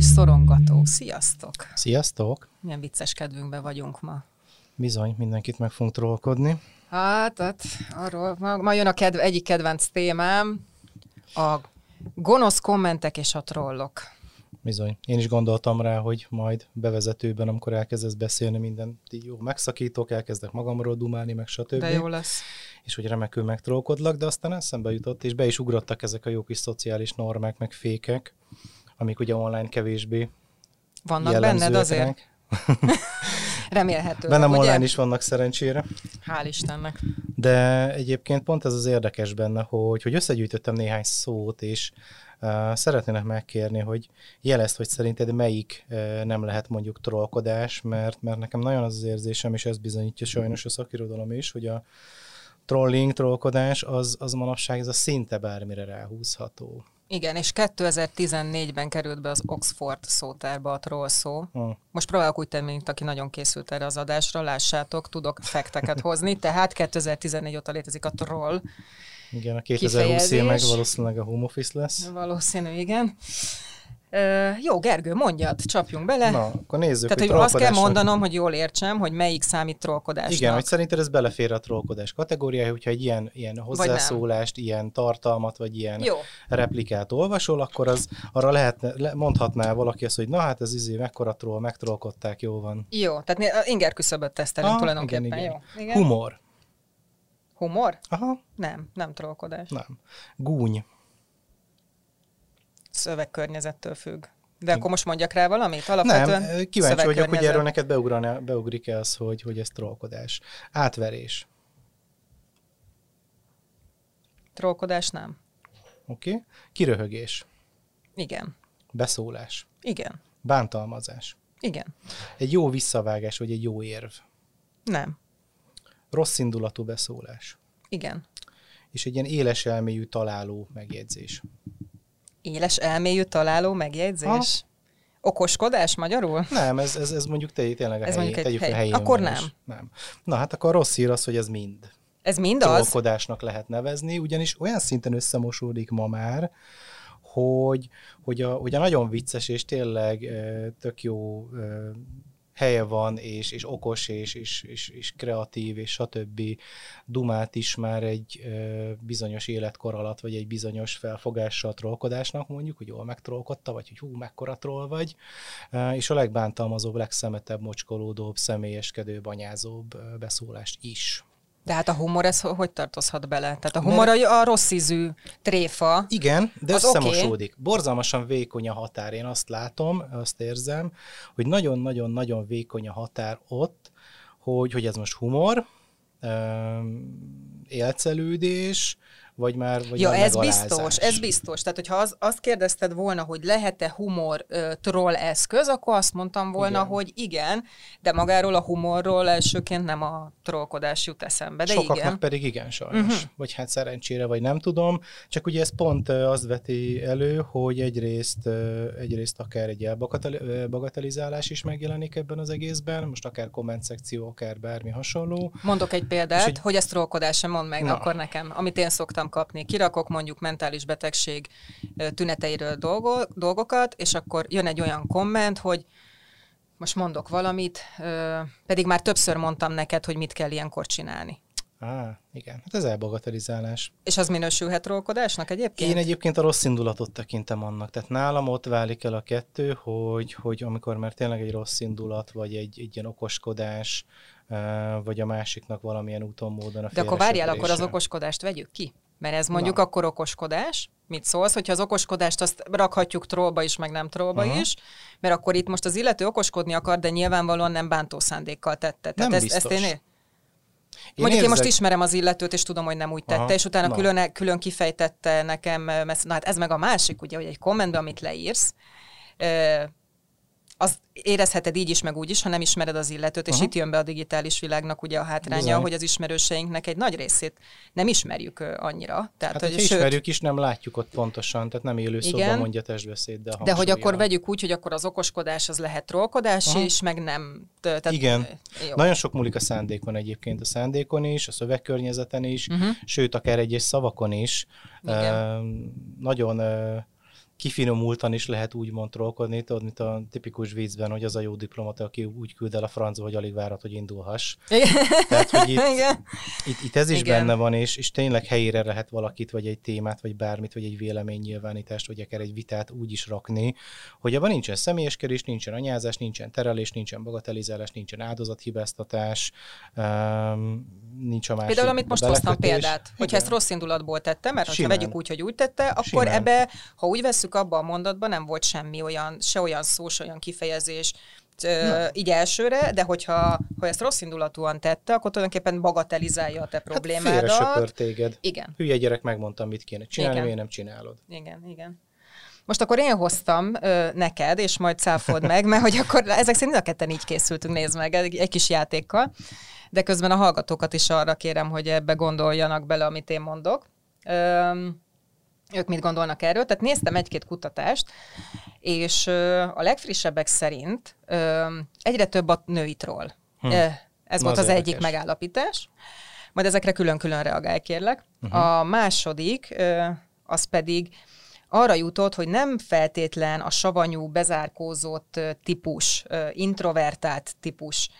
digitális szorongató. Sziasztok! Sziasztok! Milyen vicces kedvünkben vagyunk ma. Bizony, mindenkit meg fogunk trollkodni. Hát, hát arról, ma, ma jön a kedv, egyik kedvenc témám, a gonosz kommentek és a trollok. Bizony. Én is gondoltam rá, hogy majd bevezetőben, amikor elkezdesz beszélni, minden jó megszakítok, elkezdek magamról dumálni, meg stb. De jó lesz. És hogy remekül megtrollkodlak, de aztán eszembe jutott, és be is ugrottak ezek a jó kis szociális normák, meg fékek, amik ugye online kevésbé Vannak benned azért? Remélhető. Bennem ugye? online is vannak szerencsére. Hál' Istennek. De egyébként pont ez az érdekes benne, hogy, hogy összegyűjtöttem néhány szót, és uh, szeretnének megkérni, hogy jelezd, hogy szerinted melyik uh, nem lehet mondjuk trollkodás, mert, mert nekem nagyon az az érzésem, és ez bizonyítja sajnos a szakirodalom is, hogy a trolling, trollkodás, az, az manapság ez a szinte bármire ráhúzható. Igen, és 2014-ben került be az Oxford szótárba a troll szó. Hmm. Most próbálok úgy tenni, mint aki nagyon készült erre az adásra, lássátok, tudok fekteket hozni, tehát 2014 óta létezik a troll. Igen, a 2020 év meg valószínűleg a home office lesz. Valószínű, igen. Jó, Gergő, mondjad, csapjunk bele. Na, akkor nézzük, Tehát, hogy, hogy azt kell mondanom, hogy jól értsem, hogy melyik számít trollkodásnak. Igen, hogy szerinted ez belefér a trollkodás kategóriája, hogyha egy ilyen, ilyen hozzászólást, ilyen tartalmat, vagy ilyen jó. replikát olvasol, akkor az arra lehetne, mondhatná valaki azt, hogy na hát ez izé, mekkora troll, megtrollkodták, jó van. Jó, tehát inger küszöböt tesztelünk ah, tulajdonképpen. Igen, igen. Jó. Igen. Humor. Humor? Aha. Nem, nem trollkodás. Nem. Gúny szövegkörnyezettől függ. De akkor most mondjak rá valamit? Alapvetően Nem, kíváncsi vagyok, hogy erről neked beugrik-e az, hogy, hogy ez trollkodás. Átverés. Trollkodás nem. Oké. Okay. Kiröhögés. Igen. Beszólás. Igen. Bántalmazás. Igen. Egy jó visszavágás, vagy egy jó érv. Nem. Rossz indulatú beszólás. Igen. És egy ilyen éles elmélyű találó megjegyzés. Éles elmélyű találó megjegyzés? Ha? Okoskodás magyarul? Nem, ez, ez, ez mondjuk te, tényleg a ez helyén, tegyük hely. a helyén. Akkor nem. nem. Na hát akkor rossz hír az, hogy ez mind. Ez mind az? Trollkodásnak lehet nevezni, ugyanis olyan szinten összemosódik ma már, hogy, hogy, a, hogy a nagyon vicces és tényleg tök jó helye van, és, és okos, és, és, és, és kreatív, és stb. Dumát is már egy ö, bizonyos életkor alatt, vagy egy bizonyos felfogással trollkodásnak mondjuk, hogy jól megtrollkodta, vagy hogy hú, mekkora troll vagy, ö, és a legbántalmazóbb, legszemetebb, mocskolódóbb, személyeskedő, banyázóbb beszólást is. De hát a humor, ez hogy tartozhat bele? Tehát a humor Mert... a rossz ízű tréfa. Igen, de az összemosódik. Okay. Borzalmasan vékony a határ. Én azt látom, azt érzem, hogy nagyon-nagyon-nagyon vékony a határ ott, hogy, hogy ez most humor, élcelődés, vagy már vagy Ja, már ez biztos, ez biztos. Tehát, hogyha az, azt kérdezted volna, hogy lehet-e humor uh, troll eszköz, akkor azt mondtam volna, igen. hogy igen, de magáról a humorról elsőként nem a trollkodás jut eszembe, de Sokaknak igen. pedig igen, sajnos. Uh-huh. Vagy hát szerencsére, vagy nem tudom. Csak ugye ez pont azt veti elő, hogy egyrészt, egyrészt akár egy elbagatelizálás is megjelenik ebben az egészben, most akár komment szekció, akár bármi hasonló. Mondok egy példát, egy... hogy ez trollkodás sem mond meg Na. akkor nekem, amit én szoktam kapni. Kirakok mondjuk mentális betegség tüneteiről dolgokat, és akkor jön egy olyan komment, hogy most mondok valamit, pedig már többször mondtam neked, hogy mit kell ilyenkor csinálni. Á, igen. Hát ez elbagatelizálás. És az minősülhet rólkodásnak egyébként? Én egyébként a rossz indulatot tekintem annak. Tehát nálam ott válik el a kettő, hogy, hogy amikor már tényleg egy rossz indulat, vagy egy, egy ilyen okoskodás, vagy a másiknak valamilyen úton, módon a De akkor várjál, akkor az okoskodást vegyük ki? Mert ez mondjuk Na. akkor okoskodás. Mit szólsz, hogyha az okoskodást azt rakhatjuk trollba is, meg nem trollba uh-huh. is, mert akkor itt most az illető okoskodni akar, de nyilvánvalóan nem bántó szándékkal tette. Tehát nem ezt, biztos. ezt én én Mondjuk érzek... én most ismerem az illetőt, és tudom, hogy nem úgy tette, Aha, és utána külön, külön kifejtette nekem, na hát ez meg a másik, ugye, hogy egy kommentben, amit leírsz, az érezheted így is, meg úgy is, ha nem ismered az illetőt, és uh-huh. itt jön be a digitális világnak ugye a hátránya, Bizony. hogy az ismerőseinknek egy nagy részét nem ismerjük annyira. Tehát, hát, hogy sőt, ismerjük is, nem látjuk ott pontosan, tehát nem élő igen, szóban mondja testbeszéd, de De hogy akkor vegyük úgy, hogy akkor az okoskodás az lehet trollkodás uh-huh. is, meg nem. Tehát, igen. Jó. Nagyon sok múlik a szándékon egyébként, a szándékon is, a szövegkörnyezeten is, uh-huh. sőt, akár egyes szavakon is. Uh, nagyon uh, kifinomultan is lehet úgy trollkodni, tudod, mint a tipikus viccben, hogy az a jó diplomata, aki úgy küld el a francba, hogy alig várat, hogy indulhass. Igen. Tehát, hogy itt, Igen. Itt, itt, ez is Igen. benne van, és, és tényleg helyére lehet valakit, vagy egy témát, vagy bármit, vagy egy véleménynyilvánítást, vagy akár egy vitát úgy is rakni, hogy abban nincsen személyeskedés, nincsen anyázás, nincsen terelés, nincsen bagatelizálás, nincsen áldozathibáztatás, um, nincs a másik Például, amit most hoztam példát, hogyha ezt rossz indulatból tette, mert ha vegyük úgy, hogy úgy tette, akkor Simán. ebbe, ha úgy veszük abba a mondatban, nem volt semmi olyan, se olyan szó, se olyan kifejezés, Na. így elsőre, de hogyha ha ezt rossz indulatúan tette, akkor tulajdonképpen bagatelizálja a te problémádat. Hát téged. Igen. Hülye gyerek megmondtam, mit kéne csinálni, igen. miért nem csinálod. Igen, igen. Most akkor én hoztam ö, neked, és majd cáfold meg, mert hogy akkor ezek szerint a ketten így készültünk, nézd meg, egy, egy kis játékkal, de közben a hallgatókat is arra kérem, hogy ebbe gondoljanak bele, amit én mondok. Ö, ők mit gondolnak erről. Tehát néztem egy-két kutatást, és a legfrissebbek szerint egyre több a női troll. Hm. Ez Na volt az, az egyik megállapítás. Majd ezekre külön-külön reagálj, kérlek. Uh-huh. A második, az pedig arra jutott, hogy nem feltétlen a savanyú, bezárkózott típus, introvertált típus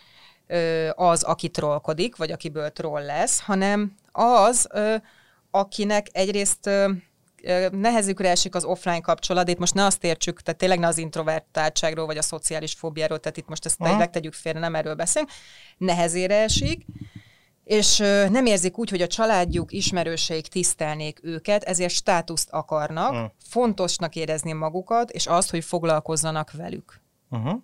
az, aki trollkodik, vagy akiből troll lesz, hanem az, akinek egyrészt nehezükre esik az offline kapcsolat, itt most ne azt értsük, tehát tényleg ne az introvertáltságról, vagy a szociális fóbiáról, tehát itt most ezt tényleg tegyük félre, nem erről beszélünk, nehezére esik, és nem érzik úgy, hogy a családjuk, ismerőseik tisztelnék őket, ezért státuszt akarnak, uh. fontosnak érezni magukat, és azt, hogy foglalkozzanak velük. Uh-huh.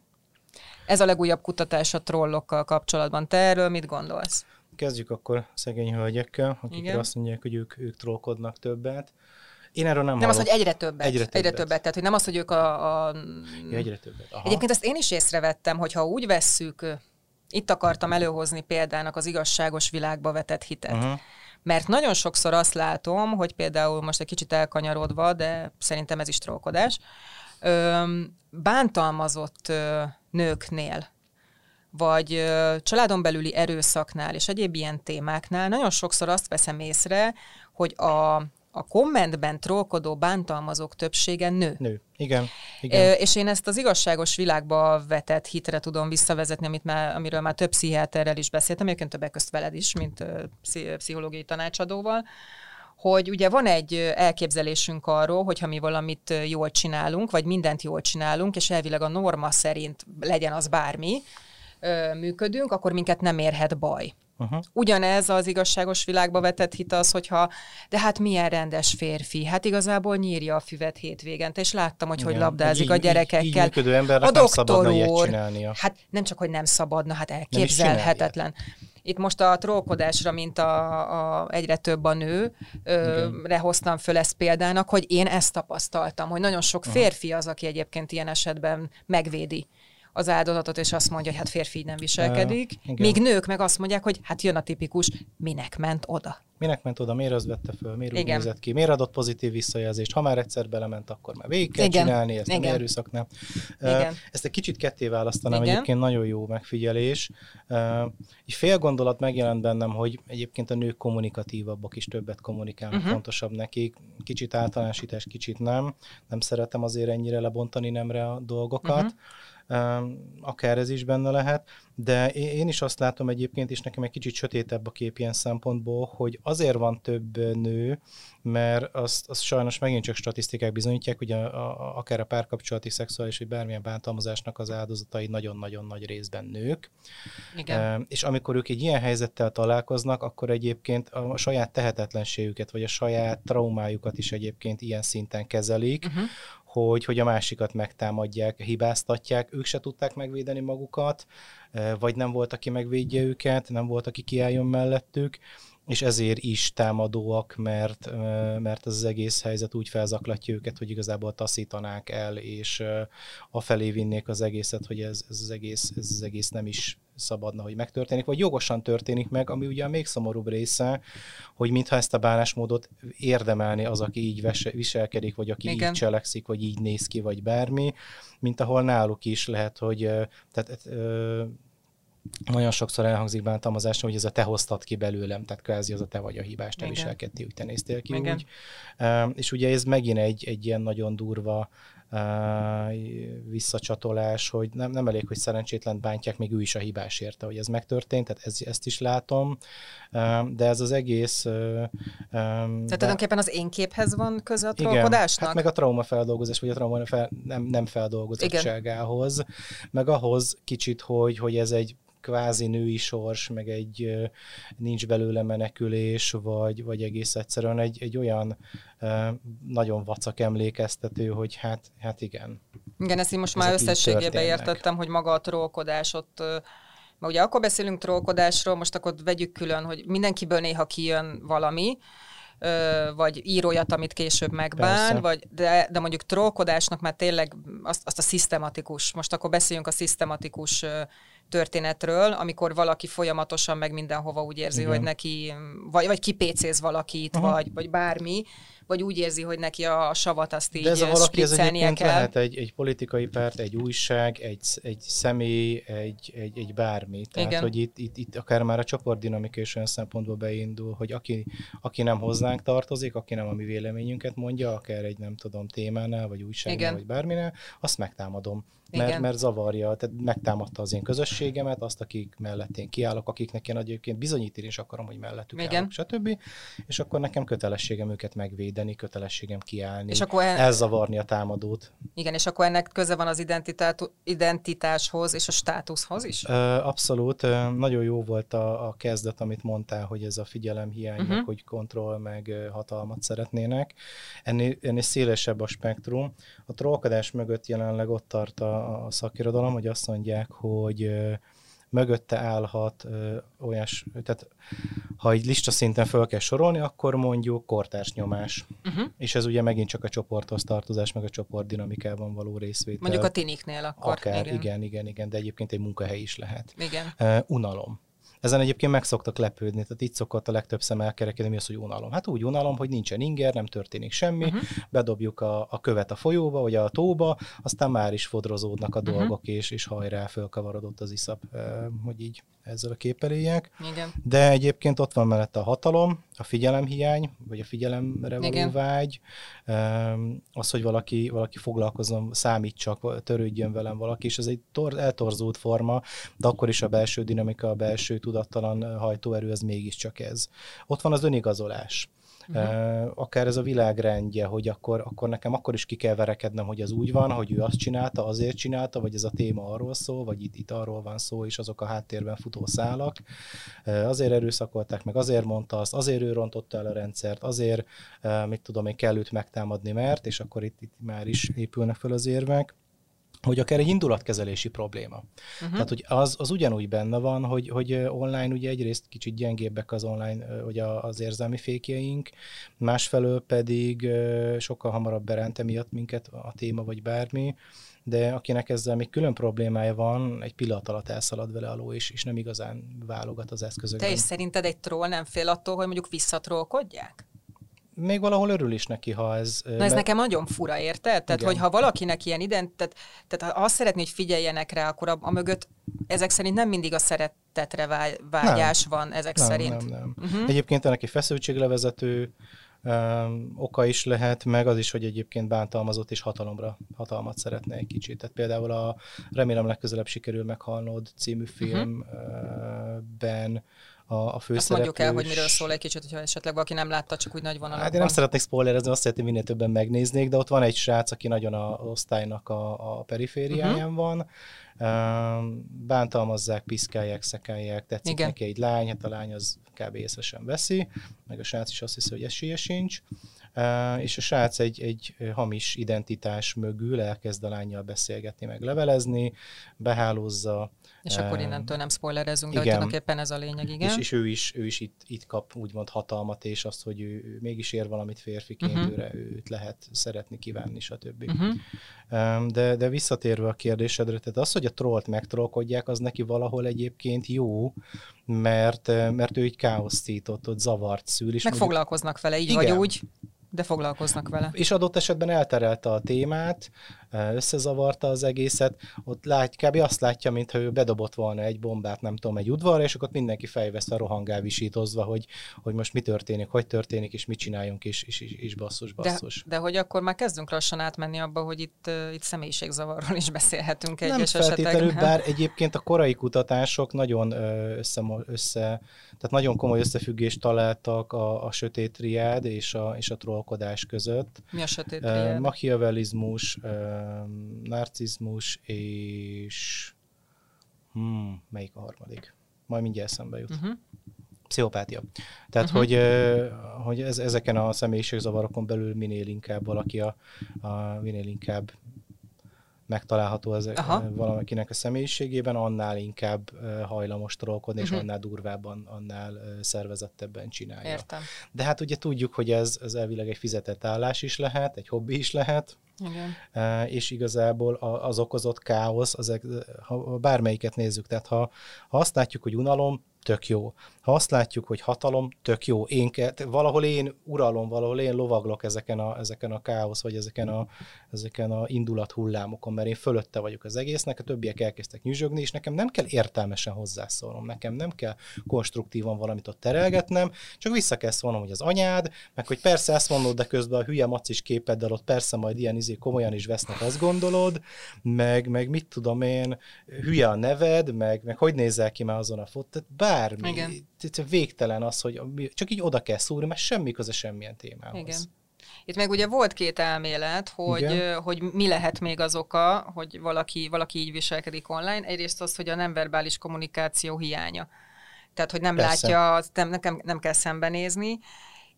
Ez a legújabb kutatás a trollokkal kapcsolatban. Te erről mit gondolsz? Kezdjük akkor szegény hölgyekkel, akik Igen. azt mondják, hogy ők, ők trollkodnak többet. Én erről nem Nem az, hogy egyre többet. Egyre többet. Egyre többet. Tehát, hogy nem az, hogy ők a... a... Ja, egyre többet. Aha. Egyébként ezt én is észrevettem, hogy ha úgy vesszük, itt akartam előhozni példának az igazságos világba vetett hitet. Uh-huh. Mert nagyon sokszor azt látom, hogy például most egy kicsit elkanyarodva, de szerintem ez is trollkodás, bántalmazott nőknél, vagy családon belüli erőszaknál és egyéb ilyen témáknál nagyon sokszor azt veszem észre, hogy a a kommentben trollkodó bántalmazók többsége nő. Nő, igen. igen. És én ezt az igazságos világba vetett hitre tudom visszavezetni, amit már, amiről már több pszichiáterrel is beszéltem, egyébként többek közt veled is, mint pszichológiai tanácsadóval, hogy ugye van egy elképzelésünk arról, hogy ha mi valamit jól csinálunk, vagy mindent jól csinálunk, és elvileg a norma szerint legyen az bármi, működünk, akkor minket nem érhet baj. Uh-huh. Ugyanez az igazságos világba vetett hit az, hogyha de hát milyen rendes férfi, hát igazából nyírja a füvet hétvégente, és láttam, hogy Igen, hogy labdázik így, a gyerekekkel. Így, így a doktor úr, hát nem csak, hogy nem szabadna, hát elképzelhetetlen. Itt most a trollkodásra, mint a, a egyre több a nő, re hoztam föl ezt példának, hogy én ezt tapasztaltam, hogy nagyon sok férfi az, aki egyébként ilyen esetben megvédi az áldozatot, és azt mondja, hogy hát férfi nem viselkedik, uh, míg nők meg azt mondják, hogy hát jön a tipikus, minek ment oda. Minek ment oda, miért az vette föl, miért igen. úgy nézett ki, miért adott pozitív visszajelzést, ha már egyszer belement, akkor már végig kell igen. csinálni, ezt igen. nem erőszaknál. Igen. Ezt egy kicsit ketté választanám, igen. egyébként nagyon jó megfigyelés. Egy fél gondolat megjelent bennem, hogy egyébként a nők kommunikatívabbak is többet kommunikálnak, uh-huh. fontosabb nekik. Kicsit általánosítás, kicsit nem. Nem szeretem azért ennyire lebontani nemre a dolgokat. Uh-huh akár ez is benne lehet, de én is azt látom egyébként, és nekem egy kicsit sötétebb a kép ilyen szempontból, hogy azért van több nő, mert azt, azt sajnos megint csak statisztikák bizonyítják, hogy a, a, akár a párkapcsolati szexuális, vagy bármilyen bántalmazásnak az áldozatai nagyon-nagyon nagy részben nők. Igen. És amikor ők egy ilyen helyzettel találkoznak, akkor egyébként a saját tehetetlenségüket, vagy a saját traumájukat is egyébként ilyen szinten kezelik, uh-huh hogy, hogy a másikat megtámadják, hibáztatják, ők se tudták megvédeni magukat, vagy nem volt, aki megvédje őket, nem volt, aki kiálljon mellettük, és ezért is támadóak, mert, mert ez az egész helyzet úgy felzaklatja őket, hogy igazából taszítanák el, és afelé vinnék az egészet, hogy ez, ez, az egész, ez az egész nem is szabadna, hogy megtörténik, vagy jogosan történik meg, ami ugye a még szomorúbb része, hogy mintha ezt a bánásmódot érdemelni az, aki így viselkedik, vagy aki Igen. így cselekszik, vagy így néz ki, vagy bármi, mint ahol náluk is lehet, hogy tehát nagyon sokszor elhangzik bántalmazásra, hogy ez a te hoztad ki belőlem, tehát kvázi az a te vagy a hibás, te viselkedtél, úgy te néztél ki Igen. úgy. És ugye ez megint egy, egy ilyen nagyon durva visszacsatolás, hogy nem, nem elég, hogy szerencsétlen bántják, még ő is a hibás érte, hogy ez megtörtént, tehát ez, ezt is látom, de ez az egész... Tehát de... tulajdonképpen az én képhez van köze a trollkodásnak? Igen, hát meg a traumafeldolgozás, vagy a trauma fel, nem, nem feldolgozottságához, meg ahhoz kicsit, hogy, hogy ez egy kvázi női sors, meg egy nincs belőle menekülés, vagy, vagy egész egyszerűen egy, egy olyan nagyon vacak emlékeztető, hogy hát, hát igen. Igen, ezt én most már összességében értettem, hogy maga a trollkodás ott mert ugye akkor beszélünk trollkodásról, most akkor vegyük külön, hogy mindenkiből néha kijön valami, vagy írójat, amit később megbán, vagy, de, de mondjuk trollkodásnak már tényleg azt, azt a szisztematikus, most akkor beszéljünk a szisztematikus történetről, amikor valaki folyamatosan meg mindenhova úgy érzi, Igen. hogy neki, vagy, vagy kipécéz valakit, uh-huh. vagy, vagy bármi, vagy úgy érzi, hogy neki a savat azt így De ez a valaki ez egyébként kell. lehet egy, egy politikai párt, egy újság, egy, egy személy, egy, egy, egy bármi. Tehát, Igen. hogy itt, itt, itt akár már a csoportdinamika is olyan szempontból beindul, hogy aki, aki nem hozzánk tartozik, aki nem a mi véleményünket mondja, akár egy nem tudom témánál, vagy újságnál, Igen. vagy bárminál, azt megtámadom mert, mert zavarja, tehát megtámadta az én közösségemet, azt, akik mellett én kiállok, akiknek én egyébként bizonyítani is akarom, hogy mellettük Igen. állok, stb. És akkor nekem kötelességem őket megvédeni, kötelességem kiállni, és akkor el... elzavarni a támadót. Igen, és akkor ennek köze van az identitáshoz és a státuszhoz is? Abszolút. Nagyon jó volt a, a kezdet, amit mondtál, hogy ez a figyelem hiány, uh-huh. hogy kontroll, meg hatalmat szeretnének. Ennél, ennél szélesebb a spektrum. A trollkodás mögött jelenleg ott tart a a, szakirodalom, hogy azt mondják, hogy mögötte állhat olyas, tehát ha egy lista szinten föl kell sorolni, akkor mondjuk kortárs nyomás. Uh-huh. És ez ugye megint csak a csoporthoz tartozás, meg a csoport dinamikában való részvétel. Mondjuk a tiniknél akkor. Akár, igen. igen, igen, igen, de egyébként egy munkahely is lehet. Igen. Uh, unalom. Ezen egyébként meg szoktak lepődni, tehát itt szokott a legtöbb szem elkerekedni, mi az, hogy unalom. Hát úgy unalom, hogy nincsen inger, nem történik semmi, uh-huh. bedobjuk a, a követ a folyóba, vagy a tóba, aztán már is fodrozódnak a uh-huh. dolgok, és, és hajrá fölkavarodott az iszap, hogy így ezzel a képpel éljek. Igen. De egyébként ott van mellette a hatalom, a figyelemhiány, vagy a figyelemre való Igen. vágy, az, hogy valaki, valaki foglalkozom, számít csak, törődjön velem valaki, és ez egy tor- eltorzult forma, de akkor is a belső dinamika, a belső tudattalan hajtóerő, ez mégiscsak ez. Ott van az önigazolás uh-huh. akár ez a világrendje, hogy akkor, akkor nekem akkor is ki kell verekednem, hogy az úgy van, hogy ő azt csinálta, azért csinálta, vagy ez a téma arról szól, vagy itt, itt arról van szó, és azok a háttérben futó szálak. Azért erőszakolták meg, azért mondta azt, azért ő rontotta el a rendszert, azért, mit tudom én, kell őt megtámadni, mert, és akkor itt, itt már is épülnek fel az érvek hogy akár egy indulatkezelési probléma. Uh-huh. Tehát, hogy az, az ugyanúgy benne van, hogy, hogy online ugye egyrészt kicsit gyengébbek az online, hogy az érzelmi fékjeink, másfelől pedig sokkal hamarabb berente miatt minket a téma vagy bármi, de akinek ezzel még külön problémája van, egy pillanat alatt elszalad vele aló, és, és nem igazán válogat az eszközökben. Te is szerinted egy troll nem fél attól, hogy mondjuk visszatrollkodják? Még valahol örül is neki, ha ez... Na ez mert... nekem nagyon fura, érted? Tehát, hogy ha valakinek ilyen ident, tehát, tehát ha azt szeretné, hogy figyeljenek rá, akkor a, a mögött ezek szerint nem mindig a szeretetre vágyás nem. van ezek nem, szerint. Nem, nem. Uh-huh. Egyébként ennek egy feszültséglevezető um, oka is lehet, meg az is, hogy egyébként bántalmazott és hatalomra, hatalmat szeretne egy kicsit. Tehát például a Remélem legközelebb sikerül meghalnod című filmben uh-huh a, a főszereplős. Azt mondjuk el, hogy miről szól egy kicsit, hogyha esetleg valaki nem látta, csak úgy nagy vonalakban. Hát én nem szeretnék spoilerezni, azt szeretném minél többen megnéznék, de ott van egy srác, aki nagyon a osztálynak a, a perifériáján uh-huh. van, bántalmazzák, piszkálják, szekálják, tetszik Igen. neki egy lány, hát a lány az kb. észre sem veszi, meg a srác is azt hiszi, hogy esélye sincs, és a srác egy, egy hamis identitás mögül elkezd a lányjal beszélgetni, meg levelezni, behálózza, és akkor innentől nem spoilerezünk, de igen. tulajdonképpen ez a lényeg, igen. És, és ő is, ő is itt, itt kap úgymond hatalmat, és azt, hogy ő, ő mégis ér valamit férfiként, uh-huh. őre őt lehet szeretni, kívánni, stb. Uh-huh. De, de visszatérve a kérdésedre, tehát az, hogy a trollt megtrollkodják, az neki valahol egyébként jó, mert, mert ő egy káosztított, ott zavart szül. És Meg mondjuk, foglalkoznak vele, így igen. vagy úgy de foglalkoznak vele. És adott esetben elterelte a témát, összezavarta az egészet, ott lát, kb. azt látja, mintha ő bedobott volna egy bombát, nem tudom, egy udvarra, és akkor mindenki fejveszve rohangál visítozva, hogy, hogy most mi történik, hogy történik, és mit csináljunk, és, és, és, és basszus, basszus. De, de hogy akkor már kezdünk lassan átmenni abba, hogy itt, itt személyiségzavarról is beszélhetünk egyes nem feltétlenül, bár egyébként a korai kutatások nagyon össze, össze tehát nagyon komoly összefüggést találtak a, a sötét triád és a, és a trollkodás között. Mi a sötét triád? Machiavellizmus, narcizmus és hmm, melyik a harmadik? Majd mindjárt eszembe jut. Uh-huh. Pszichopátia. Tehát, uh-huh. hogy, hogy ez, ezeken a személyiségzavarokon belül minél inkább valaki a, a minél inkább megtalálható ez Aha. valakinek a személyiségében, annál inkább hajlamos trollkodni, uh-huh. és mhm. annál durvábban, annál szervezettebben csinálja. Értem. De hát ugye tudjuk, hogy ez, ez elvileg egy fizetett állás is lehet, egy hobbi is lehet, igen. és igazából az okozott káosz, az, ha bármelyiket nézzük, tehát ha, ha azt látjuk, hogy unalom, tök jó. Ha azt látjuk, hogy hatalom, tök jó. Én valahol én uralom, valahol én lovaglok ezeken a, ezeken a káosz, vagy ezeken a, ezeken a indulat hullámokon, mert én fölötte vagyok az egésznek, a többiek elkezdtek nyüzsögni, és nekem nem kell értelmesen hozzászólnom, nekem nem kell konstruktívan valamit ott terelgetnem, csak vissza kell szólnom, hogy az anyád, meg hogy persze ezt mondod, de közben a hülye macis képeddel ott persze majd ilyen izé komolyan is vesznek, azt gondolod, meg, meg mit tudom én, hülye a neved, meg, meg hogy nézel ki már azon a fot, tehát bármi. Igen végtelen az, hogy csak így oda kell szúrni, mert semmi köze semmilyen témához. Igen. Itt meg ugye volt két elmélet, hogy, hogy mi lehet még az oka, hogy valaki, valaki így viselkedik online. Egyrészt az, hogy a nem verbális kommunikáció hiánya. Tehát, hogy nem Persze. látja, nem, nem, nem kell szembenézni,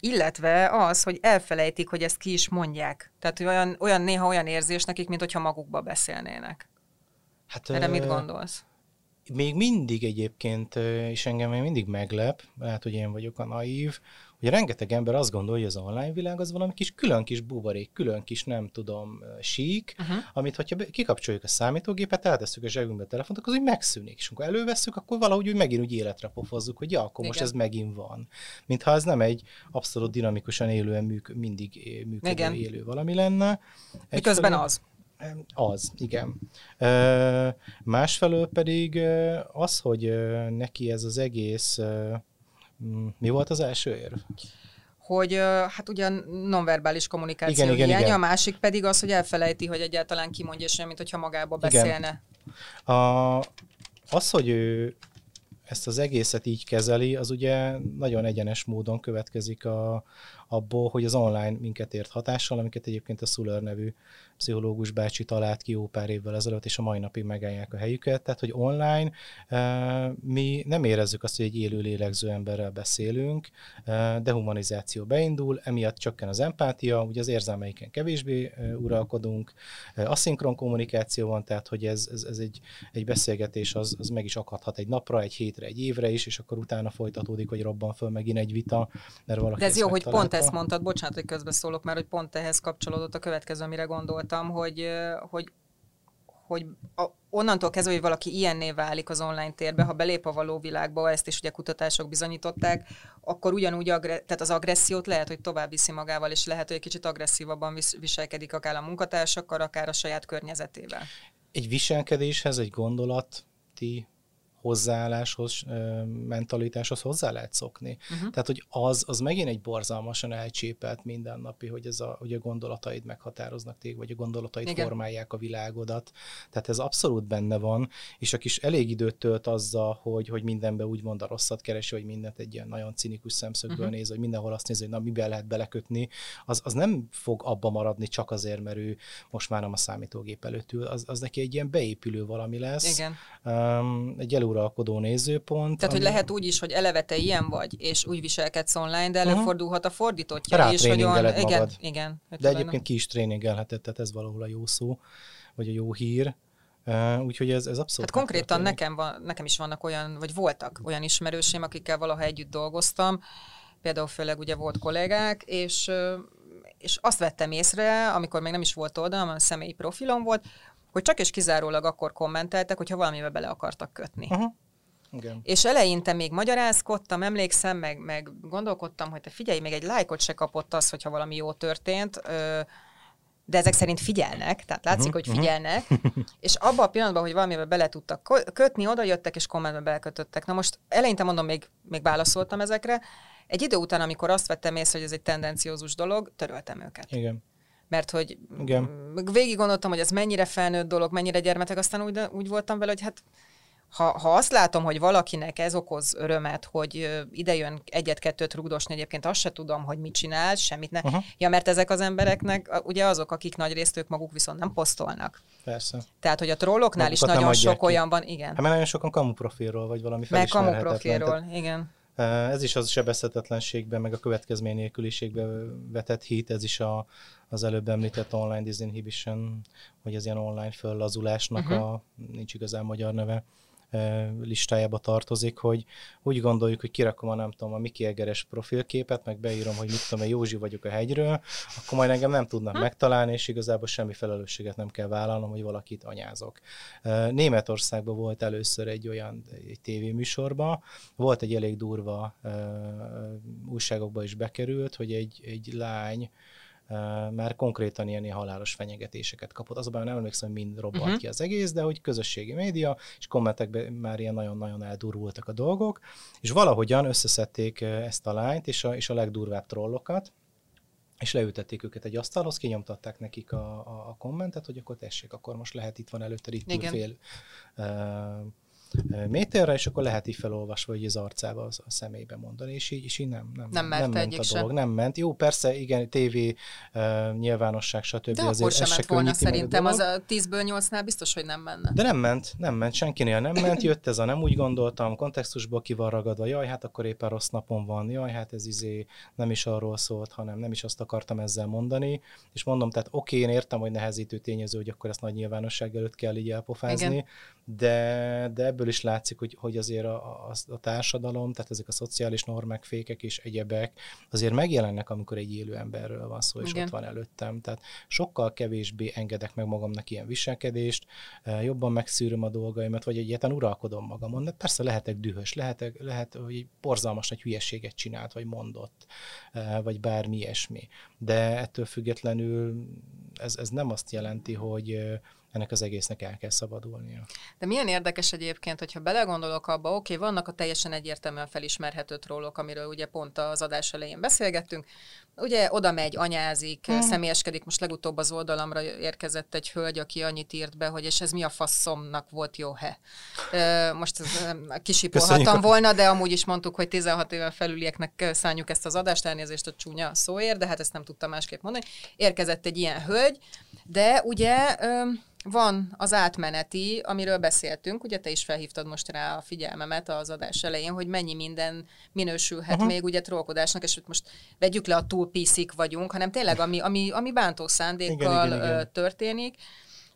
illetve az, hogy elfelejtik, hogy ezt ki is mondják. Tehát hogy olyan, olyan néha olyan érzés nekik, mint hogyha magukba beszélnének. Hát, Erre ö... mit gondolsz? Még mindig egyébként, és engem még mindig meglep, lehet, hogy én vagyok a naív, hogy rengeteg ember azt gondolja, hogy az online világ az valami kis külön kis buborék, külön kis nem tudom sík, uh-huh. amit hogyha kikapcsoljuk a számítógépet, eltesszük a zsebünkbe a telefont, akkor az úgy megszűnik, és amikor elővesszük, akkor valahogy úgy megint úgy életre pofozzuk, hogy ja, akkor Igen. most ez megint van. Mintha ez nem egy abszolút dinamikusan élően műk, mindig működő Igen. élő valami lenne. Miközben az. Az, igen. Másfelől pedig az, hogy neki ez az egész, mi volt az első érv? hogy hát ugye nonverbális kommunikáció igen, hiánya, igen, igen. a másik pedig az, hogy elfelejti, hogy egyáltalán kimondja sem, mint hogyha magába beszélne. Igen. A, az, hogy ő ezt az egészet így kezeli, az ugye nagyon egyenes módon következik a, abból, hogy az online minket ért hatással, amiket egyébként a Szuller nevű pszichológus bácsi talált ki jó pár évvel ezelőtt, és a mai napig megállják a helyüket. Tehát, hogy online uh, mi nem érezzük azt, hogy egy élő lélegző emberrel beszélünk, uh, dehumanizáció beindul, emiatt csökken az empátia, ugye az érzelmeiken kevésbé uh, uralkodunk, aszinkron kommunikáció van, tehát, hogy ez, ez, ez egy, egy beszélgetés, az, az meg is akadhat egy napra, egy hétre, egy évre is, és akkor utána folytatódik, hogy robban föl megint egy vita, mert valaki De ez jó, hogy pont ezt mondtad, bocsánat, hogy közbeszólok, mert hogy pont ehhez kapcsolódott a következő, amire gondoltam, hogy, hogy hogy a, onnantól kezdve, hogy valaki ilyenné válik az online térbe, ha belép a való világba, ezt is ugye kutatások bizonyították, akkor ugyanúgy agre- tehát az agressziót lehet, hogy tovább viszi magával, és lehet, hogy egy kicsit agresszívabban vis- viselkedik akár a munkatársakkal, akár a saját környezetével. Egy viselkedéshez egy gondolati hozzáálláshoz, mentalitáshoz hozzá lehet szokni. Uh-huh. Tehát, hogy az, az megint egy borzalmasan elcsépelt mindennapi, hogy, ez a, hogy a gondolataid meghatároznak téged, vagy a gondolataid Igen. formálják a világodat. Tehát ez abszolút benne van, és aki is elég időt tölt azzal, hogy, hogy mindenbe úgymond a rosszat keresi, hogy mindent egy ilyen nagyon cinikus szemszögből uh-huh. néz, hogy mindenhol azt nézi, hogy na, miben lehet belekötni, az, az nem fog abba maradni csak azért, mert ő most már nem a számítógép előtt ül, az, az neki egy ilyen beépülő valami lesz. Igen. Um, egy elő uralkodó nézőpont. Tehát, ami... hogy lehet úgy is, hogy eleve te ilyen vagy, és úgy viselkedsz online, de előfordulhat a fordítottja Rá is, hogy olyan... Igen, igen. De egyébként ki is tréningelheted, tehát ez valahol a jó szó, vagy a jó hír. Uh, úgyhogy ez, ez abszolút. Hát konkrétan nekem, van, nekem is vannak olyan, vagy voltak olyan ismerősém, akikkel valaha együtt dolgoztam, például főleg ugye volt kollégák, és és azt vettem észre, amikor még nem is volt oldalam, a személyi profilom volt, hogy csak és kizárólag akkor kommenteltek, hogyha valamivel bele akartak kötni. Uh-huh. Igen. És eleinte még magyarázkodtam, emlékszem, meg, meg gondolkodtam, hogy te figyelj, még egy lájkot se kapott az, hogyha valami jó történt, de ezek szerint figyelnek, tehát látszik, uh-huh, hogy figyelnek, uh-huh. és abban a pillanatban, hogy valamivel bele tudtak kötni, oda jöttek, és kommentbe belekötöttek. Na most eleinte mondom, még, még válaszoltam ezekre, egy idő után, amikor azt vettem észre, hogy ez egy tendenciózus dolog, töröltem őket. Igen. Mert hogy Igen. végig gondoltam, hogy ez mennyire felnőtt dolog, mennyire gyermetek, aztán úgy, úgy voltam vele, hogy hát ha, ha azt látom, hogy valakinek ez okoz örömet, hogy idejön egyet-kettőt rugdosni, egyébként azt se tudom, hogy mit csinál, semmit ne. Uh-huh. Ja, mert ezek az embereknek ugye azok, akik nagy részt ők maguk viszont nem posztolnak. Persze. Tehát, hogy a trolloknál Magukat is nagyon sok ki. olyan van, igen. Hát mert nagyon sokan kamuprofilról, vagy valami Meg kamuprofilról, igen. Ez is az sebezhetetlenségben, meg a következmény nélküliségben vetett hit, ez is a, az előbb említett online disinhibition, vagy az ilyen online föllazulásnak uh-huh. a, nincs igazán magyar neve, listájába tartozik, hogy úgy gondoljuk, hogy kirakom a nem tudom, a Miki Egeres profilképet, meg beírom, hogy mit tudom, Józsi vagyok a hegyről, akkor majd engem nem tudnak megtalálni, és igazából semmi felelősséget nem kell vállalnom, hogy valakit anyázok. Németországban volt először egy olyan egy tévéműsorban, volt egy elég durva újságokba is bekerült, hogy egy, egy lány, már konkrétan ilyen, halálos fenyegetéseket kapott. Azonban nem emlékszem, hogy mind robbant uh-huh. ki az egész, de hogy közösségi média, és kommentekben már ilyen nagyon-nagyon eldurultak a dolgok, és valahogyan összeszedték ezt a lányt és a, és a legdurvább trollokat, és leültették őket egy asztalhoz, kinyomtatták nekik a, a, a kommentet, hogy akkor tessék, akkor most lehet itt van előtte itt fél uh, méterre, és akkor lehet így felolvasva, hogy az arcába, az a személybe mondani, és így, és így nem, nem, nem, nem ment a dolog, nem ment. Jó, persze, igen, tévé, uh, nyilvánosság, stb. De azért sem ment volna szerintem, az a 10-ből 8-nál biztos, hogy nem menne. De nem ment, nem ment, senkinél nem ment, jött ez a nem úgy gondoltam, kontextusból ki van ragadva, jaj, hát akkor éppen rossz napon van, jaj, hát ez izé nem is arról szólt, hanem nem is azt akartam ezzel mondani, és mondom, tehát oké, én értem, hogy nehezítő tényező, hogy akkor ezt nagy nyilvánosság előtt kell így elpofázni, igen. de, de ebből is látszik, hogy, hogy azért a, a, a társadalom, tehát ezek a szociális normák, fékek és egyebek azért megjelennek, amikor egy élő emberről van szó, és Igen. ott van előttem. Tehát sokkal kevésbé engedek meg magamnak ilyen viselkedést, jobban megszűröm a dolgaimat, vagy egyáltalán uralkodom magamon. De persze lehetek dühös, lehetek, lehet, hogy porzalmas nagy hülyeséget csinált, vagy mondott, vagy bármi ilyesmi. De ettől függetlenül ez, ez nem azt jelenti, hogy ennek az egésznek el kell szabadulnia. De milyen érdekes egyébként, hogyha belegondolok abba, oké, okay, vannak a teljesen egyértelműen felismerhető trollok, amiről ugye pont az adás elején beszélgettünk, ugye oda megy, anyázik, mm. személyeskedik, most legutóbb az oldalamra érkezett egy hölgy, aki annyit írt be, hogy és ez mi a faszomnak volt jó he. Most kisipolhattam volna, de amúgy is mondtuk, hogy 16 éven felülieknek szálljuk ezt az adást, elnézést a csúnya szóért, de hát ezt nem tudtam másképp mondani. Érkezett egy ilyen hölgy, de ugye van az átmeneti, amiről beszéltünk, ugye te is felhívtad most rá a figyelmemet az adás elején, hogy mennyi minden minősülhet uh-huh. még ugye trollkodásnak, és most vegyük le a túl piszik vagyunk, hanem tényleg ami, ami, ami bántó szándékkal igen, igen, igen. történik,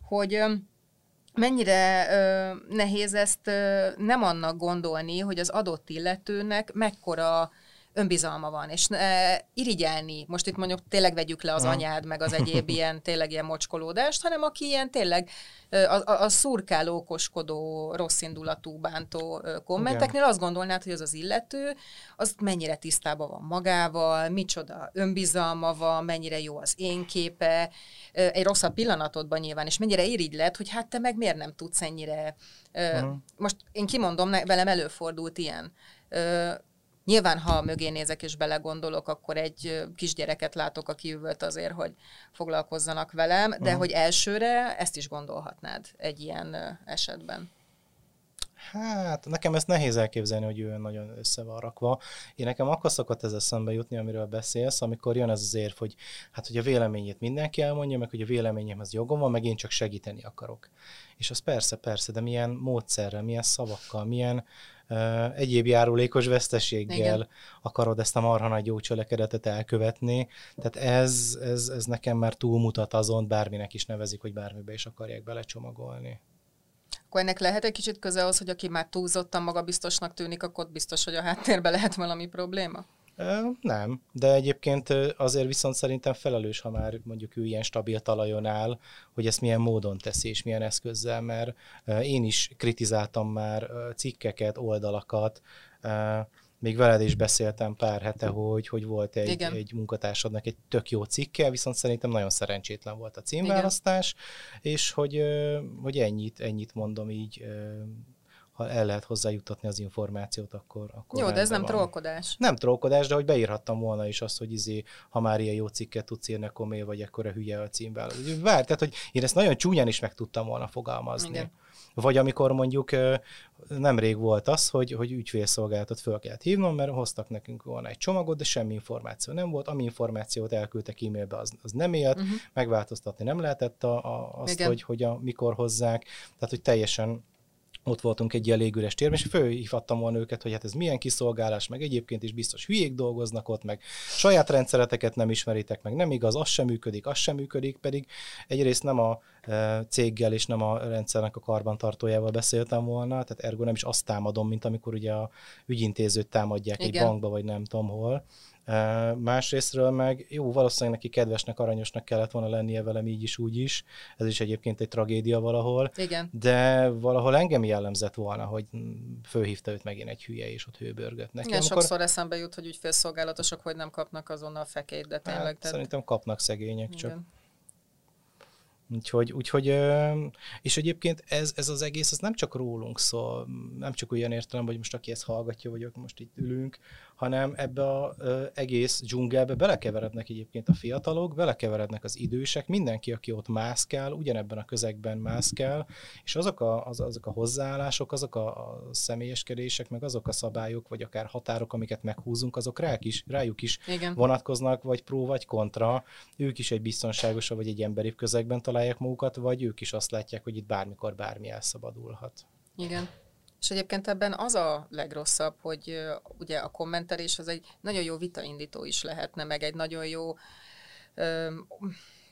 hogy mennyire ö, nehéz ezt ö, nem annak gondolni, hogy az adott illetőnek mekkora önbizalma van, és e, irigyelni, most itt mondjuk tényleg vegyük le az anyád, meg az egyéb ilyen tényleg ilyen mocskolódást, hanem aki ilyen tényleg a, a, a szurkáló, okoskodó, rosszindulatú, bántó kommenteknél Igen. azt gondolnád, hogy az az illető, az mennyire tisztában van magával, micsoda önbizalma van, mennyire jó az én képe, egy rosszabb pillanatodban nyilván, és mennyire irigyled, hogy hát te meg miért nem tudsz ennyire. Uh-huh. Most én kimondom, velem előfordult ilyen Nyilván, ha mögé nézek és belegondolok, akkor egy kisgyereket látok, aki üvölt azért, hogy foglalkozzanak velem, de uh-huh. hogy elsőre ezt is gondolhatnád egy ilyen esetben. Hát, nekem ezt nehéz elképzelni, hogy ő nagyon össze van rakva. Én nekem akkor szokott ez eszembe jutni, amiről beszélsz, amikor jön ez az érv, hogy hát, hogy a véleményét mindenki elmondja, meg hogy a véleményemhez jogom van, meg én csak segíteni akarok. És az persze, persze, de milyen módszerrel, milyen szavakkal, milyen egyéb járulékos veszteséggel Igen. akarod ezt a marha nagy jó cselekedetet elkövetni. Tehát ez, ez, ez nekem már túlmutat azon, bárminek is nevezik, hogy bármibe is akarják belecsomagolni. Akkor ennek lehet egy kicsit köze az, hogy aki már túlzottan magabiztosnak tűnik, akkor biztos, hogy a háttérben lehet valami probléma? Nem, de egyébként azért viszont szerintem felelős, ha már mondjuk ő ilyen stabil talajon áll, hogy ezt milyen módon teszi és milyen eszközzel, mert én is kritizáltam már cikkeket, oldalakat, még veled is beszéltem pár hete, hogy, hogy volt egy, Igen. egy munkatársadnak egy tök jó cikke, viszont szerintem nagyon szerencsétlen volt a címválasztás, Igen. és hogy, hogy ennyit, ennyit mondom így ha el lehet hozzájutatni az információt, akkor, akkor Jó, de ez nem van. trollkodás. Nem trollkodás, de hogy beírhattam volna is azt, hogy izé, ha már ilyen jó cikket tudsz írni, akkor miért vagy ekkora hülye a címvel. Vár, tehát, hogy én ezt nagyon csúnyán is meg tudtam volna fogalmazni. Igen. Vagy amikor mondjuk nemrég volt az, hogy, hogy ügyfélszolgálatot föl kellett hívnom, mert hoztak nekünk volna egy csomagot, de semmi információ nem volt. Ami információt elküldtek e-mailbe, az, az nem élt, uh-huh. megváltoztatni nem lehetett a, a, azt, Igen. hogy, hogy a, mikor hozzák. Tehát, hogy teljesen ott voltunk egy ilyen légüres térben, és fölhívhattam volna őket, hogy hát ez milyen kiszolgálás, meg egyébként is biztos hülyék dolgoznak ott, meg saját rendszereteket nem ismeritek, meg nem igaz, az sem működik, az sem működik, pedig egyrészt nem a e, céggel és nem a rendszernek a karbantartójával beszéltem volna, tehát ergo nem is azt támadom, mint amikor ugye a ügyintézőt támadják Igen. egy bankba, vagy nem tudom hol, Másrésztről meg jó, valószínűleg neki kedvesnek, aranyosnak kellett volna lennie velem így is, úgy is. Ez is egyébként egy tragédia valahol. Igen. De valahol engem jellemzett volna, hogy fölhívta őt megint egy hülye, és ott hőbörgött neki. Igen, amikor... sokszor eszembe jut, hogy ügyfélszolgálatosok hogy nem kapnak azonnal fekét, de tényleg. Hát. Szerintem kapnak szegények Igen. csak. Úgyhogy, úgyhogy és egyébként ez, ez az egész, ez nem csak rólunk szól, nem csak olyan értelem, hogy most aki ezt hallgatja, vagy most itt ülünk, hanem ebbe az egész dzsungelbe belekeverednek egyébként a fiatalok, belekeverednek az idősek, mindenki, aki ott mászkál, ugyanebben a közegben mászkál, és azok a, az, azok a hozzáállások, azok a, a személyeskedések, meg azok a szabályok, vagy akár határok, amiket meghúzunk, azok rák is, rájuk is Igen. vonatkoznak, vagy pró, vagy kontra. Ők is egy biztonságosabb, vagy egy emberi közegben találják magukat, vagy ők is azt látják, hogy itt bármikor bármi elszabadulhat. Igen. És egyébként ebben az a legrosszabb, hogy ugye a kommentelés az egy nagyon jó vitaindító is lehetne, meg egy nagyon jó